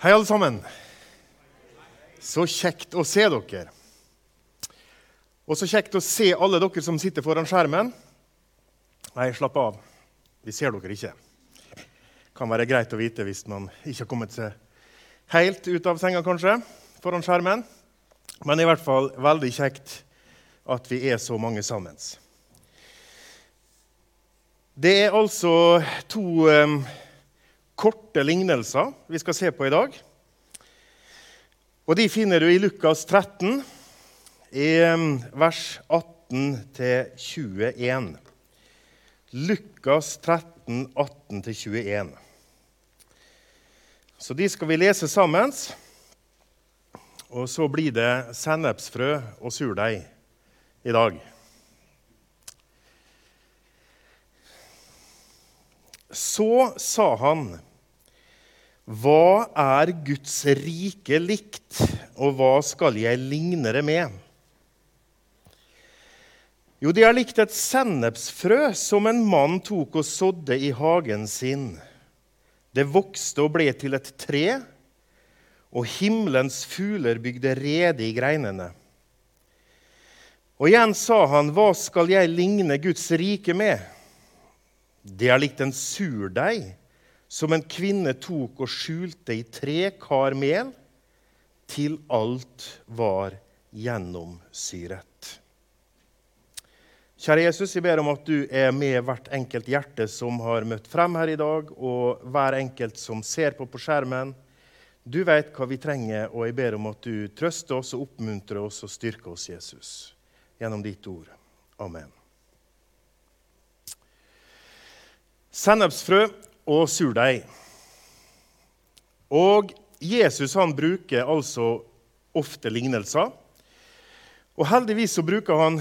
Hei, alle sammen. Så kjekt å se dere. Og så kjekt å se alle dere som sitter foran skjermen. Nei, slapp av. Vi ser dere ikke. Kan være greit å vite hvis man ikke har kommet seg helt ut av senga, kanskje, foran skjermen. Men i hvert fall veldig kjekt at vi er så mange sammen. Det er altså to um, korte lignelser vi skal se på i dag. Og De finner du i Lukas 13, i vers 18-21. Lukas 13, 18-21. Så de skal vi lese sammen. Og så blir det sennepsfrø og surdeig i dag. Så sa han, Hva er Guds rike likt, og hva skal jeg ligne det med? Jo, det er likt et sennepsfrø som en mann tok og sådde i hagen sin. Det vokste og ble til et tre, og himmelens fugler bygde rede i greinene. Og igjen sa han, Hva skal jeg ligne Guds rike med? Det er likt en surdeig som en kvinne tok og skjulte i tre kar mel til alt var gjennomsyret. Kjære Jesus, jeg ber om at du er med hvert enkelt hjerte som har møtt frem her i dag, og hver enkelt som ser på på skjermen. Du vet hva vi trenger, og jeg ber om at du trøster oss og oppmuntrer oss og styrker oss, Jesus, gjennom ditt ord. Amen. Sennepsfrø og surdeig. Og Jesus han bruker altså ofte lignelser. Og heldigvis så bruker han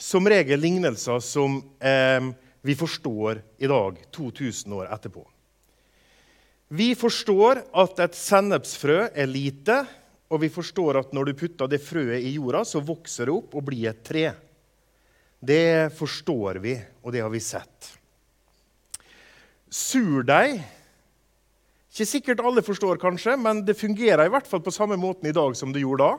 som regel lignelser som eh, vi forstår i dag, 2000 år etterpå. Vi forstår at et sennepsfrø er lite, og vi forstår at når du putter det frøet i jorda, så vokser det opp og blir et tre. Det forstår vi, og det har vi sett. Surdeig Ikke sikkert alle forstår, kanskje, men det fungerer i hvert fall på samme måten i dag som det gjorde da.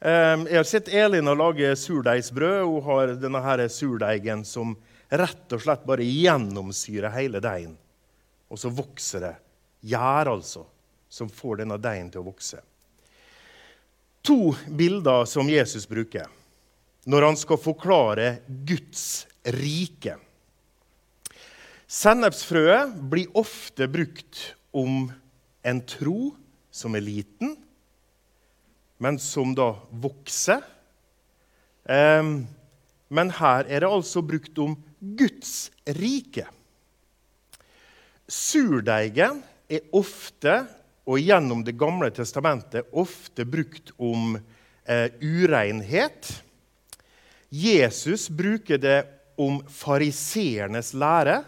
Ehm, jeg har sett Elin lage surdeigsbrød. Hun har denne surdeigen som rett og slett bare gjennomsyrer hele deigen. Og så vokser det. Gjær, altså, som får denne deigen til å vokse. To bilder som Jesus bruker når han skal forklare Guds rike. Sennepsfrøet blir ofte brukt om en tro som er liten, men som da vokser. Men her er det altså brukt om Guds rike. Surdeigen er ofte, og gjennom Det gamle testamentet, ofte brukt om eh, urenhet. Jesus bruker det om fariseernes lære.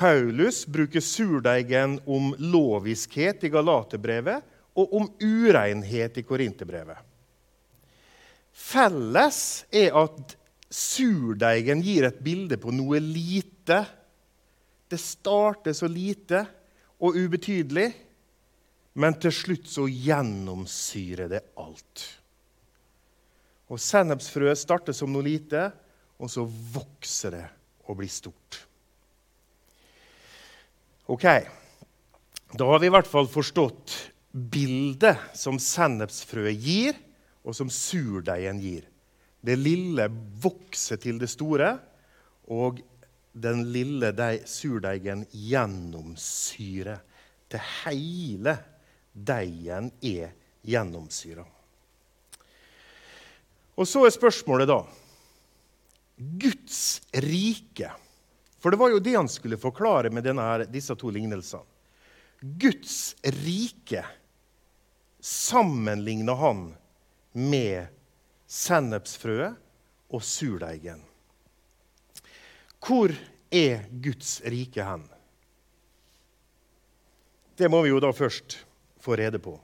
Paulus bruker surdeigen om loviskhet i Galaterbrevet og om urenhet i Korinterbrevet. Felles er at surdeigen gir et bilde på noe lite. Det starter så lite og ubetydelig, men til slutt så gjennomsyrer det alt. Og Sennepsfrøet starter som noe lite, og så vokser det og blir stort. Ok, Da har vi i hvert fall forstått bildet som sennepsfrøet gir, og som surdeigen gir. Det lille vokser til det store, og den lille surdeigen gjennomsyrer. Det hele deigen er gjennomsyra. Og så er spørsmålet da Guds rike for det var jo det han skulle forklare med denne, disse to lignelsene. Guds rike sammenligna han med sennepsfrøet og surdeigen. Hvor er Guds rike hen? Det må vi jo da først få rede på.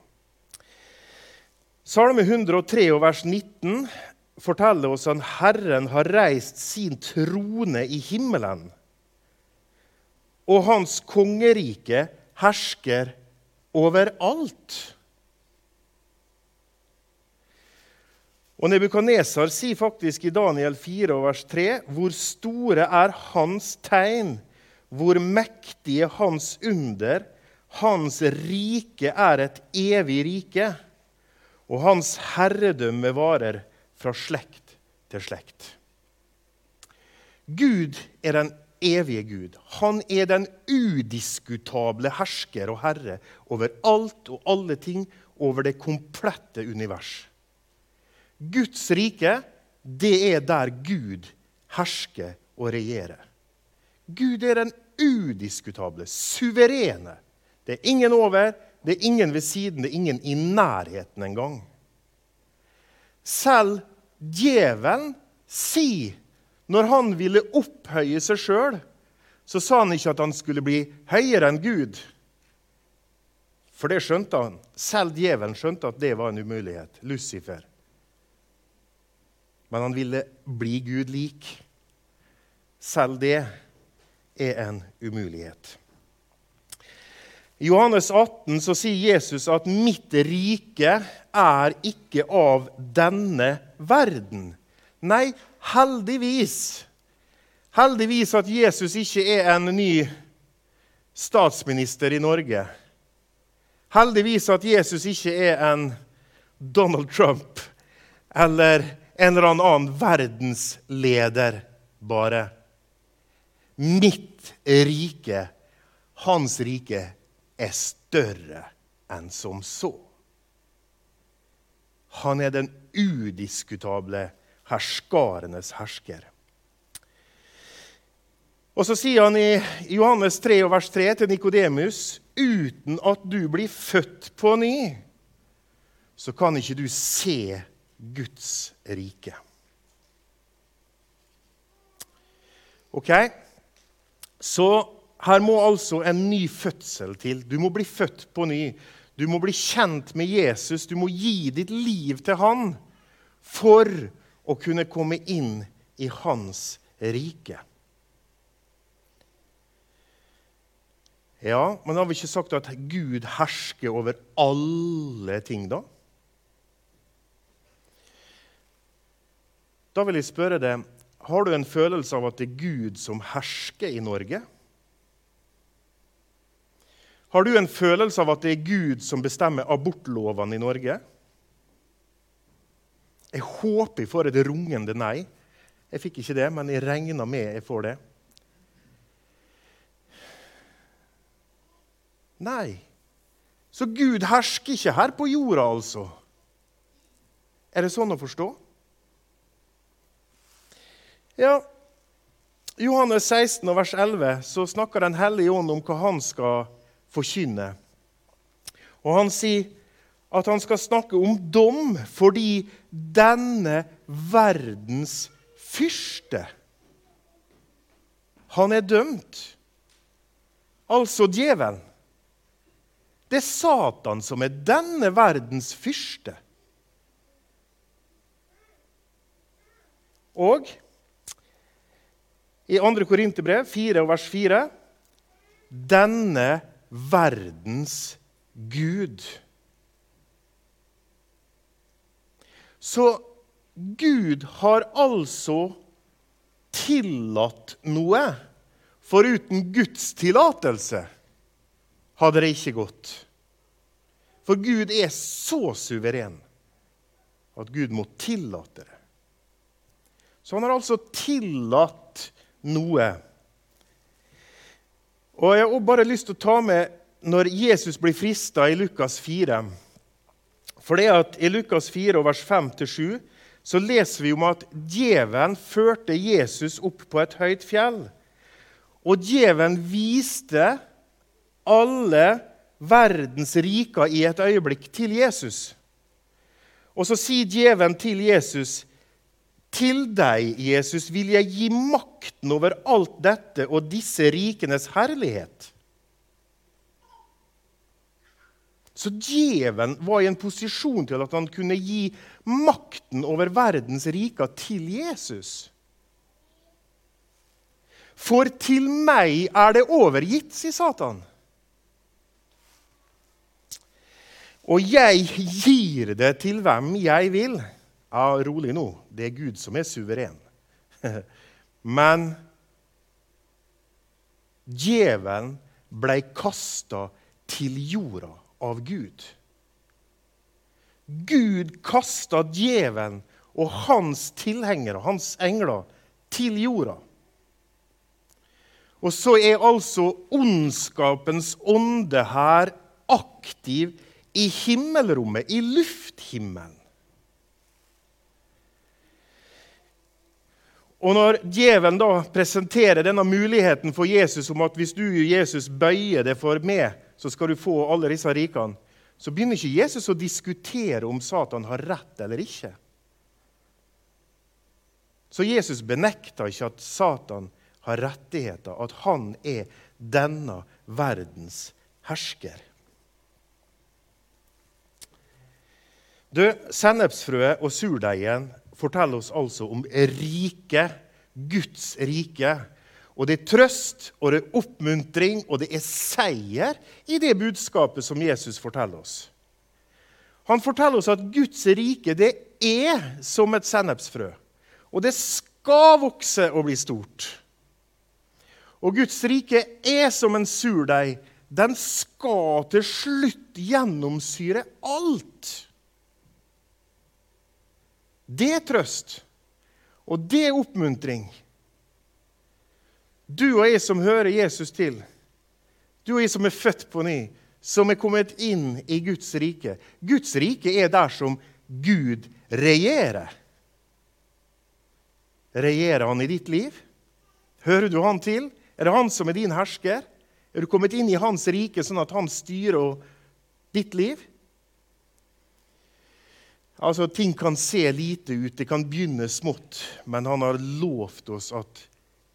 Salme 103 vers 19 forteller oss at Herren har reist sin trone i himmelen og hans kongerike hersker overalt. Og Nebukadnesar sier faktisk i Daniel 4, vers 3.: Hvor store er hans tegn, hvor mektige hans under. Hans rike er et evig rike, og hans herredømme varer fra slekt til slekt. Gud er den evige Gud. Han er den udiskutable hersker og herre over alt og alle ting, over det komplette univers. Guds rike, det er der Gud hersker og regjerer. Gud er den udiskutable, suverene. Det er ingen over, det er ingen ved siden, det er ingen i nærheten engang. Selv djevelen sier, når han ville opphøye seg sjøl, så sa han ikke at han skulle bli høyere enn Gud. For det skjønte han. Selv djevelen skjønte at det var en umulighet. Lucifer men han ville bli Gud lik. Selv det er en umulighet. I Johannes 18 så sier Jesus at 'mitt rike er ikke av denne verden'. Nei, heldigvis. Heldigvis at Jesus ikke er en ny statsminister i Norge. Heldigvis at Jesus ikke er en Donald Trump eller en eller annen verdensleder bare. Mitt rike, hans rike, er større enn som så. Han er den udiskutable herskarenes hersker. Og Så sier han i Johannes 3, vers 3 til Nikodemus.: Uten at du blir født på ny, så kan ikke du se Guds rike. Ok? Så her må altså en ny fødsel til. Du må bli født på ny. Du må bli kjent med Jesus. Du må gi ditt liv til han for å kunne komme inn i hans rike. Ja, men har vi ikke sagt at Gud hersker over alle ting, da? Da vil jeg spørre deg har du en følelse av at det er Gud som hersker i Norge? Har du en følelse av at det er Gud som bestemmer abortlovene i Norge? Jeg håper jeg får et rungende nei. Jeg fikk ikke det, men jeg regna med jeg får det. Nei. Så Gud hersker ikke her på jorda, altså. Er det sånn å forstå? Ja, Johannes 16, vers 11, så snakker Den hellige ånd om hva han skal forkynne. Og Han sier at han skal snakke om dom fordi denne verdens fyrste Han er dømt. Altså djevelen. Det er Satan som er denne verdens fyrste. Og i 2. Korinterbrev 4 vers 4 denne verdens Gud. Så Gud har altså tillatt noe. For uten Guds tillatelse hadde det ikke gått. For Gud er så suveren at Gud må tillate det. Så han har altså tillatt noe. Og Jeg har bare lyst til å ta med når Jesus blir frista i Lukas 4. For det at I Lukas 4, vers 5-7 så leser vi om at djevelen førte Jesus opp på et høyt fjell. Og djevelen viste alle verdens riker i et øyeblikk til Jesus. Og så sier djevelen til Jesus, til deg, Jesus, vil jeg gi makten over alt dette og disse rikenes herlighet. Så djevelen var i en posisjon til at han kunne gi makten over verdens riker til Jesus. For til meg er det overgitt, sier Satan. Og jeg gir det til hvem jeg vil. Ja, rolig nå. Det er Gud som er suveren. Men djevelen ble kasta til jorda av Gud. Gud kasta djevelen og hans tilhengere, hans engler, til jorda. Og så er altså ondskapens ånde her aktiv i himmelrommet, i lufthimmelen. Og når djevelen da presenterer denne muligheten for Jesus om at hvis du, Jesus, bøyer deg for meg, så skal du få alle disse rikene, så begynner ikke Jesus å diskutere om Satan har rett eller ikke. Så Jesus benekter ikke at Satan har rettigheter, at han er denne verdens hersker. Du, Sennepsfrøet og surdeigen forteller oss altså om riket, Guds rike. Og det er trøst, og det er oppmuntring, og det er seier i det budskapet som Jesus forteller oss. Han forteller oss at Guds rike det er som et sennepsfrø. Og det skal vokse og bli stort. Og Guds rike er som en surdeig. Den skal til slutt gjennomsyre alt. Det er trøst, og det er oppmuntring. Du og jeg som hører Jesus til, du og jeg som er født på ny, som er kommet inn i Guds rike Guds rike er der som Gud regjerer. Regjerer han i ditt liv? Hører du han til? Er det han som er din hersker? Er du kommet inn i hans rike sånn at han styrer ditt liv? Altså, Ting kan se lite ut, det kan begynne smått, men han har lovt oss at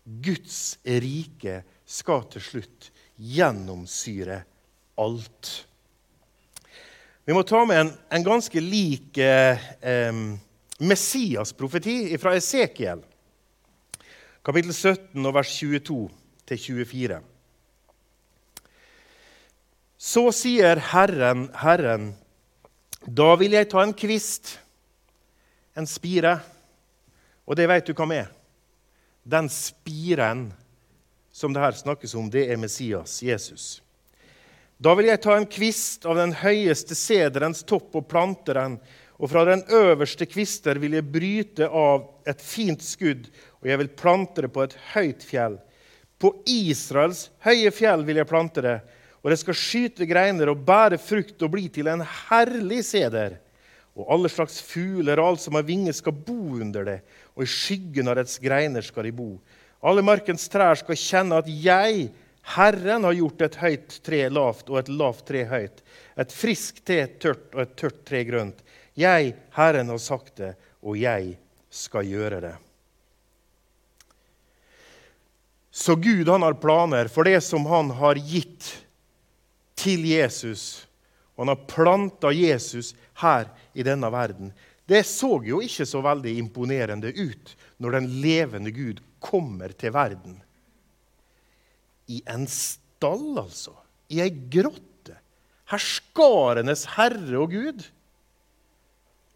Guds rike skal til slutt gjennomsyre alt. Vi må ta med en, en ganske lik eh, Messias-profeti fra Esekiel, kapittel 17, vers 22 24. Så sier Herren, Herren, da vil jeg ta en kvist, en spire, og det vet du hva med. Den spiren som det her snakkes om, det er Messias, Jesus. Da vil jeg ta en kvist av den høyeste sederens topp og plante den, og fra den øverste kvister vil jeg bryte av et fint skudd, og jeg vil plante det på et høyt fjell. På Israels høye fjell vil jeg plante det, og det skal skyte greiner og bære frukt og bli til en herlig seder. Og alle slags fugler og alt som har vinger, skal bo under det, og i skyggen av dets greiner skal de bo. Alle markens trær skal kjenne at jeg, Herren, har gjort et høyt tre lavt og et lavt tre høyt, et friskt tre tørt og et tørt tre grønt. Jeg, Herren, har sagt det, og jeg skal gjøre det. Så Gud han har planer for det som han har gitt til Jesus. Og han har planta Jesus her i denne verden. Det så jo ikke så veldig imponerende ut når den levende Gud kommer til verden. I en stall, altså. I ei grotte. Herskarenes herre og Gud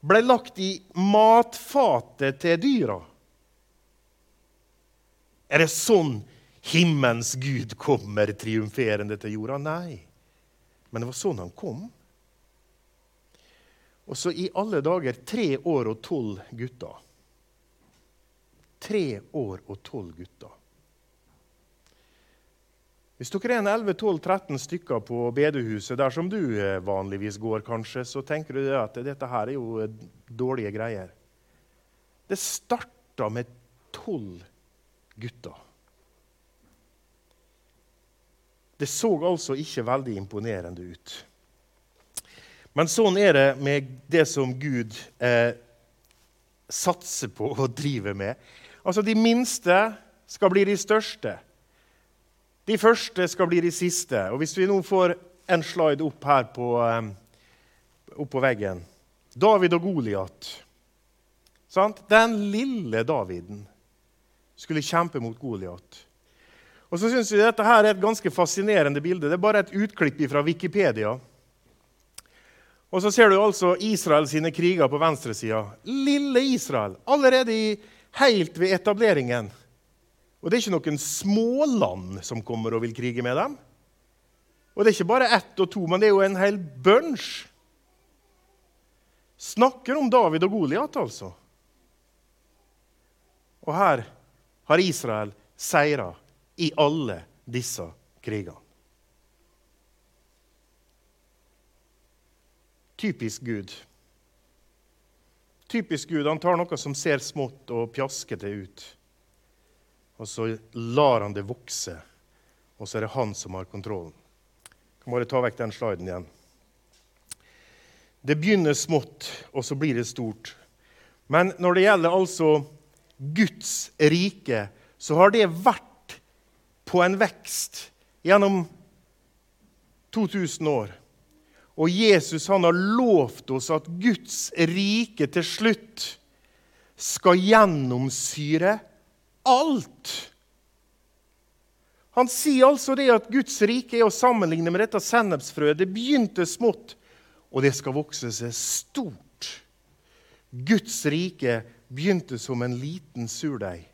ble lagt i matfatet til dyra. Er det sånn himmelens Gud kommer triumferende til jorda? Nei. Men det var sånn han kom. Og så i alle dager tre år og tolv gutter. Tre år og tolv gutter. Hvis dere er en 11-12-13 stykker på bedehuset, der som du eh, vanligvis går, kanskje, så tenker du at dette her er jo eh, dårlige greier. Det starta med tolv gutter. Det så altså ikke veldig imponerende ut. Men sånn er det med det som Gud eh, satser på og driver med. Altså, De minste skal bli de største. De første skal bli de siste. Og Hvis vi nå får en slide opp her på, eh, opp på veggen David og Goliat. Den lille Daviden skulle kjempe mot Goliat. Og så synes vi Dette her er et ganske fascinerende bilde. Det er bare et utklipp fra Wikipedia. Og så ser du altså Israel sine kriger på venstresida. Lille Israel. Allerede i, helt ved etableringen. Og det er ikke noen småland som kommer og vil krige med dem. Og det er ikke bare ett og to, men det er jo en hel bunch. Snakker om David og Goliat, altså. Og her har Israel seira i alle disse krigene. Typisk Gud. Typisk Gud. Han tar noe som ser smått og pjaskete ut, og så lar han det vokse, og så er det han som har kontrollen. Jeg kan bare ta vekk den sliden igjen. Det begynner smått, og så blir det stort. Men når det gjelder altså Guds rike, så har det vært på en vekst gjennom 2000 år. Og Jesus han har lovt oss at Guds rike til slutt skal gjennomsyre alt. Han sier altså det at Guds rike er å sammenligne med dette sennepsfrøet. Det begynte smått, og det skal vokse seg stort. Guds rike begynte som en liten surdeig,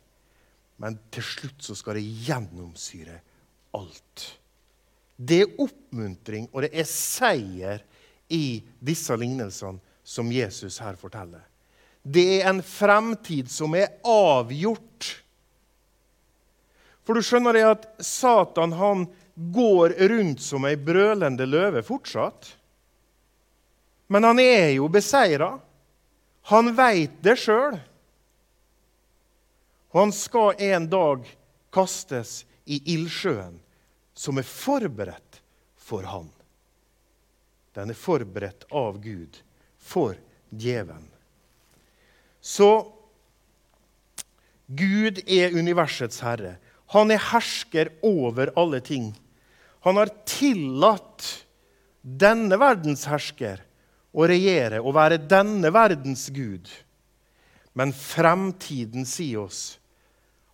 men til slutt så skal det gjennomsyre alt. Det er oppmuntring, og det er seier i disse lignelsene som Jesus her forteller. Det er en fremtid som er avgjort. For du skjønner det at Satan han går rundt som ei brølende løve fortsatt. Men han er jo beseira. Han veit det sjøl. Og han skal en dag kastes i ildsjøen som er forberedt for han. Den er forberedt av Gud for djevelen. Så Gud er universets herre. Han er hersker over alle ting. Han har tillatt denne verdens hersker å regjere og være denne verdens gud. Men fremtiden sier oss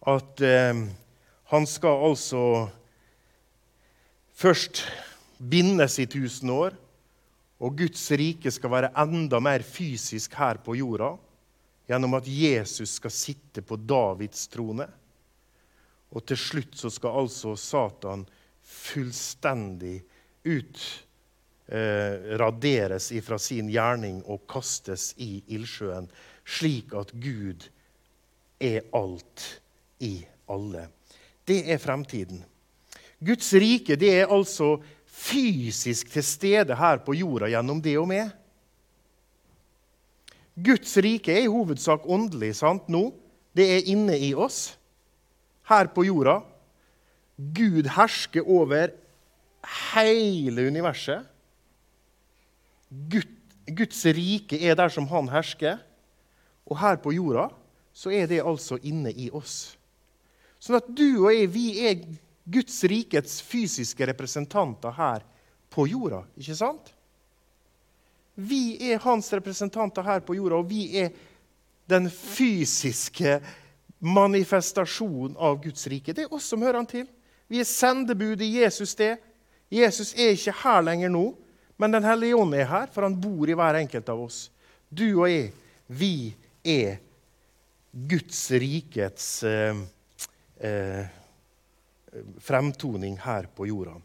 at eh, han skal altså først bindes i tusen år, og Guds rike skal være enda mer fysisk her på jorda gjennom at Jesus skal sitte på Davids trone. Og til slutt så skal altså Satan fullstendig ut eh, raderes ifra sin gjerning og kastes i ildsjøen, slik at Gud er alt i alle. Det er fremtiden. Guds rike det er altså fysisk til stede her på jorda gjennom det og med. Guds rike er i hovedsak åndelig sant nå. Det er inne i oss, her på jorda. Gud hersker over hele universet. Gud, Guds rike er der som han hersker. Og her på jorda så er det altså inne i oss. Sånn at du og jeg, vi er Guds rikets fysiske representanter her på jorda. Ikke sant? Vi er hans representanter her på jorda, og vi er den fysiske manifestasjonen av Guds rike. Det er oss som hører han til. Vi er sendebud i Jesus det. Jesus er ikke her lenger nå, men Den hellige ånd er her, for han bor i hver enkelt av oss. Du og jeg, vi er Guds rikets eh, eh, fremtoning her på jorda.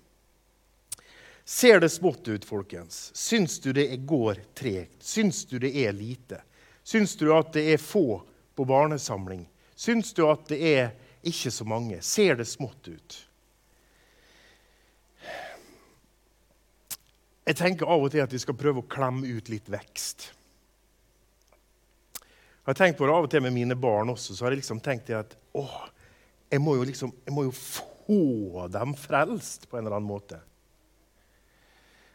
Ser det smått ut, folkens? Syns du det går tregt? Syns du det er lite? Syns du at det er få på barnesamling? Syns du at det er ikke så mange? Ser det smått ut? Jeg tenker av og til at vi skal prøve å klemme ut litt vekst. Jeg har tenkt på det av og til med mine barn også. så har jeg liksom tenkt at å, jeg må jo, liksom, jeg må jo få få dem frelst på en eller annen måte.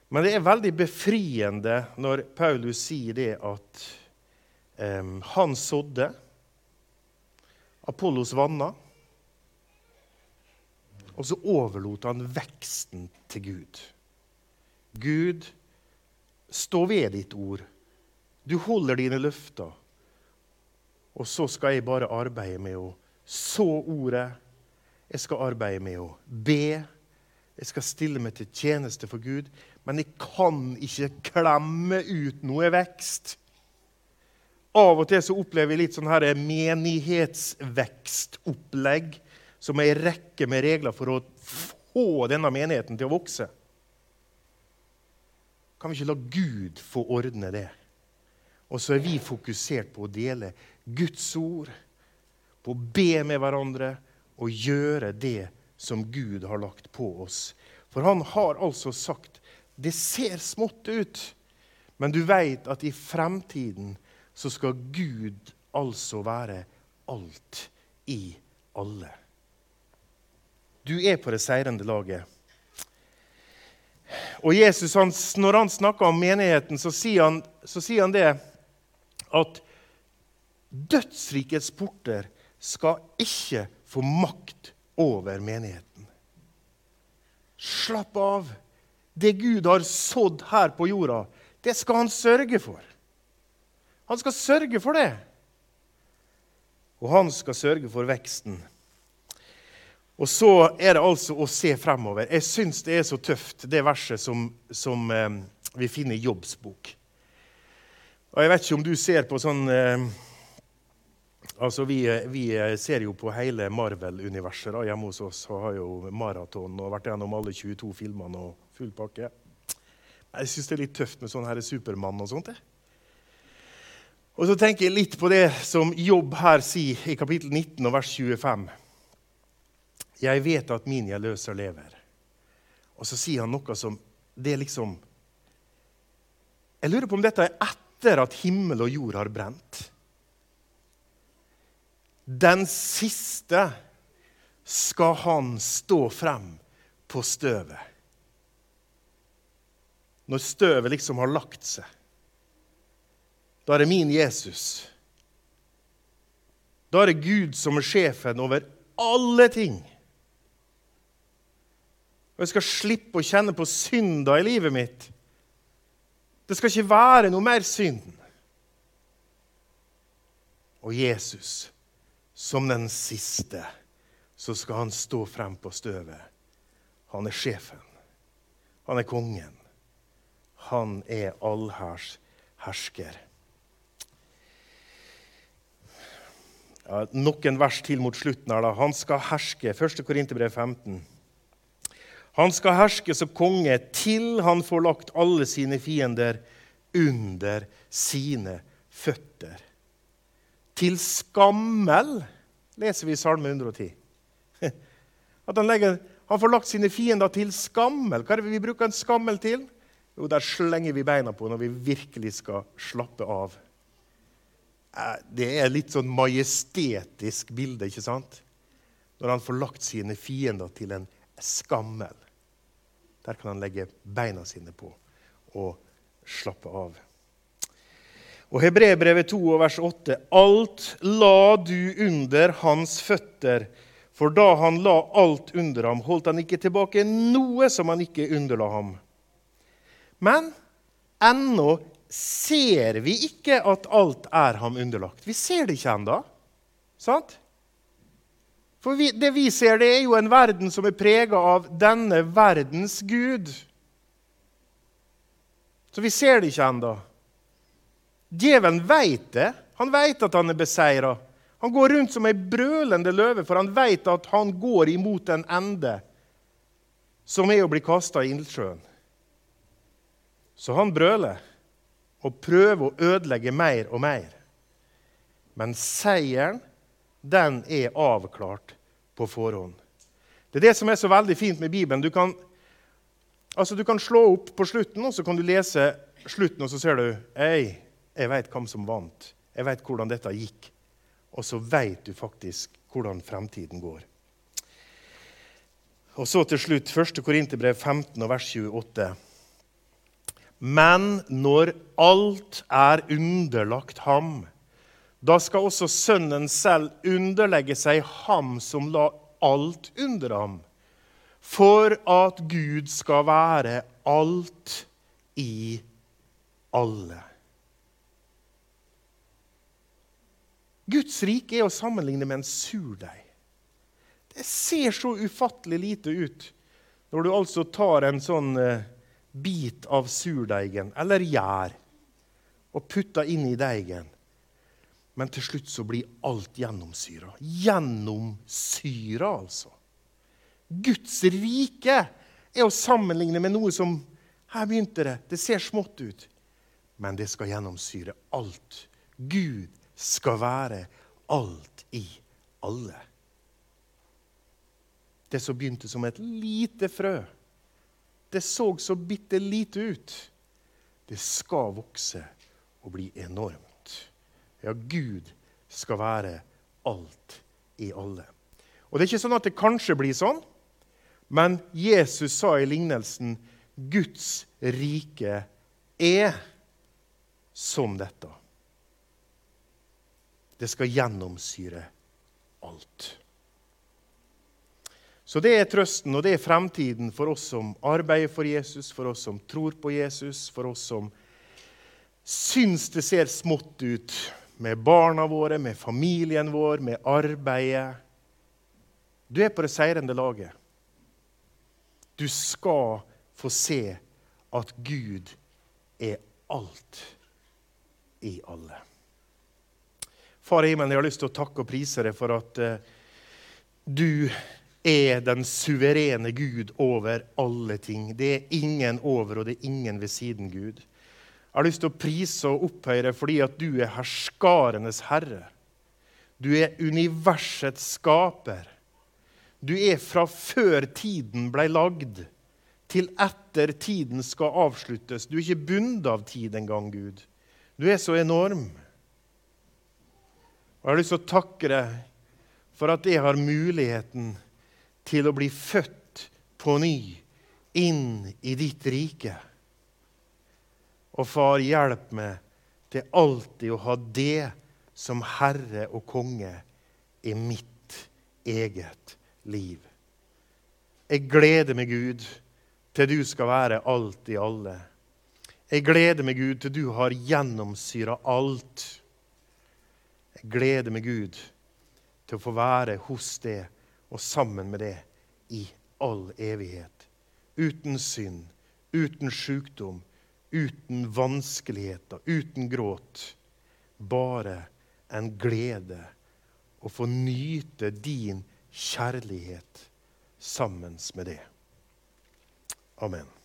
Men det er veldig befriende når Paulus sier det at um, han sådde, Apollos vanna, og så overlot han veksten til Gud. Gud, stå ved ditt ord. Du holder dine løfter. Og så skal jeg bare arbeide med å så ordet jeg skal arbeide med å be, Jeg skal stille meg til tjeneste for Gud, men jeg kan ikke klemme ut noe vekst. Av og til så opplever jeg litt sånn her menighetsvekstopplegg som ei rekke med regler for å få denne menigheten til å vokse. Kan vi ikke la Gud få ordne det? Og så er vi fokusert på å dele Guds ord, på å be med hverandre og gjøre det som Gud har lagt på oss. For han har altså sagt det ser smått ut, men du veit at i fremtiden så skal Gud altså være alt i alle. Du er på det seirende laget. Og Jesus, han, Når han snakker om menigheten, så sier han, så sier han det at dødsrikets porter skal ikke få makt over menigheten. Slapp av. Det Gud har sådd her på jorda, det skal han sørge for. Han skal sørge for det. Og han skal sørge for veksten. Og så er det altså å se fremover. Jeg syns det er så tøft, det verset som, som eh, vi finner i Jobbs bok. Og jeg vet ikke om du ser på sånn eh, Altså, vi, vi, ser jo på hele Marvel-universet hjemme hos oss. Har jo maraton og vært gjennom alle 22 filmene og full pakke. Jeg syns det er litt tøft med sånn her Supermann og sånt. Og så tenker jeg litt på det som Jobb her sier i kapittel 19 og vers 25. Jeg vet at min jeg løser lever. Og så sier han noe som Det er liksom Jeg lurer på om dette er etter at himmel og jord har brent. Den siste skal han stå frem på støvet. Når støvet liksom har lagt seg. Da er det min Jesus. Da er det Gud som er sjefen over alle ting. Og jeg skal slippe å kjenne på synda i livet mitt. Det skal ikke være noe mer synd. Og Jesus, som den siste, så skal han stå frem på støvet. Han er sjefen. Han er kongen. Han er allhærs hersker. Ja, noen vers til mot slutten. her da. Han skal herske. 1. Korinterbrev 15. Han skal herske som konge til han får lagt alle sine fiender under sine føtter. Til skammel, leser vi i Salme 110. At han, legger, han får lagt sine fiender til skammel. Hva er det vi bruker en skammel til? Jo, der slenger vi beina på når vi virkelig skal slappe av. Eh, det er litt sånn majestetisk bilde, ikke sant? Når han får lagt sine fiender til en skammel. Der kan han legge beina sine på og slappe av. Og Hebrebrevet 2, vers 8.: Alt la du under hans føtter, for da han la alt under ham, holdt han ikke tilbake noe som han ikke underla ham. Men ennå ser vi ikke at alt er ham underlagt. Vi ser det ikke ennå. Sant? For vi, det vi ser, det er jo en verden som er prega av denne verdens gud. Så vi ser det ikke ennå. Djevelen veit det. Han veit at han er beseira. Han går rundt som ei brølende løve, for han veit at han går imot en ende, som er å bli kasta i ildsjøen. Så han brøler og prøver å ødelegge mer og mer. Men seieren den er avklart på forhånd. Det er det som er så veldig fint med Bibelen. Du kan, altså du kan slå opp på slutten, og så kan du lese slutten, og så ser du Ei, jeg veit hvem som vant. Jeg veit hvordan dette gikk. Og så veit du faktisk hvordan fremtiden går. Og så til slutt 1. Korinterbrev 15, vers 28. Men når alt er underlagt ham, da skal også Sønnen selv underlegge seg ham som la alt under ham, for at Gud skal være alt i alle. Guds rike er å sammenligne med en surdeig. Det ser så ufattelig lite ut Når du altså tar en sånn eh, bit av surdeigen eller gjær og putter inn i deigen, men til slutt så blir alt gjennomsyra. Gjennomsyra, altså. Guds rike er å sammenligne med noe som Her begynte det. Det ser smått ut. Men det skal gjennomsyre alt. Gud skal være alt i alle. Det som begynte som et lite frø, det så så bitte lite ut. Det skal vokse og bli enormt. Ja, Gud skal være alt i alle. Og Det er ikke sånn at det kanskje blir sånn, men Jesus sa i lignelsen Guds rike er som dette. Det skal gjennomsyre alt. Så det er trøsten, og det er fremtiden for oss som arbeider for Jesus, for oss som tror på Jesus, for oss som syns det ser smått ut med barna våre, med familien vår, med arbeidet. Du er på det seirende laget. Du skal få se at Gud er alt i alle. Far i himmelen, jeg har lyst til å takke og prise deg for at uh, du er den suverene Gud over alle ting. Det er ingen over, og det er ingen ved siden Gud. Jeg har lyst til å prise og opphøye deg fordi at du er herskarenes herre. Du er universets skaper. Du er fra før tiden ble lagd, til etter tiden skal avsluttes. Du er ikke bundet av tid engang, Gud. Du er så enorm. Og Jeg har lyst til å takke deg for at jeg har muligheten til å bli født på ny inn i ditt rike. Og far, hjelp meg til alltid å ha det som herre og konge i mitt eget liv. Jeg gleder meg, Gud, til du skal være alt i alle. Jeg gleder meg, Gud, til du har gjennomsyra alt. Jeg gleder meg, Gud, til å få være hos det og sammen med det i all evighet. Uten synd, uten sykdom, uten vanskeligheter, uten gråt. Bare en glede å få nyte din kjærlighet sammen med det. Amen.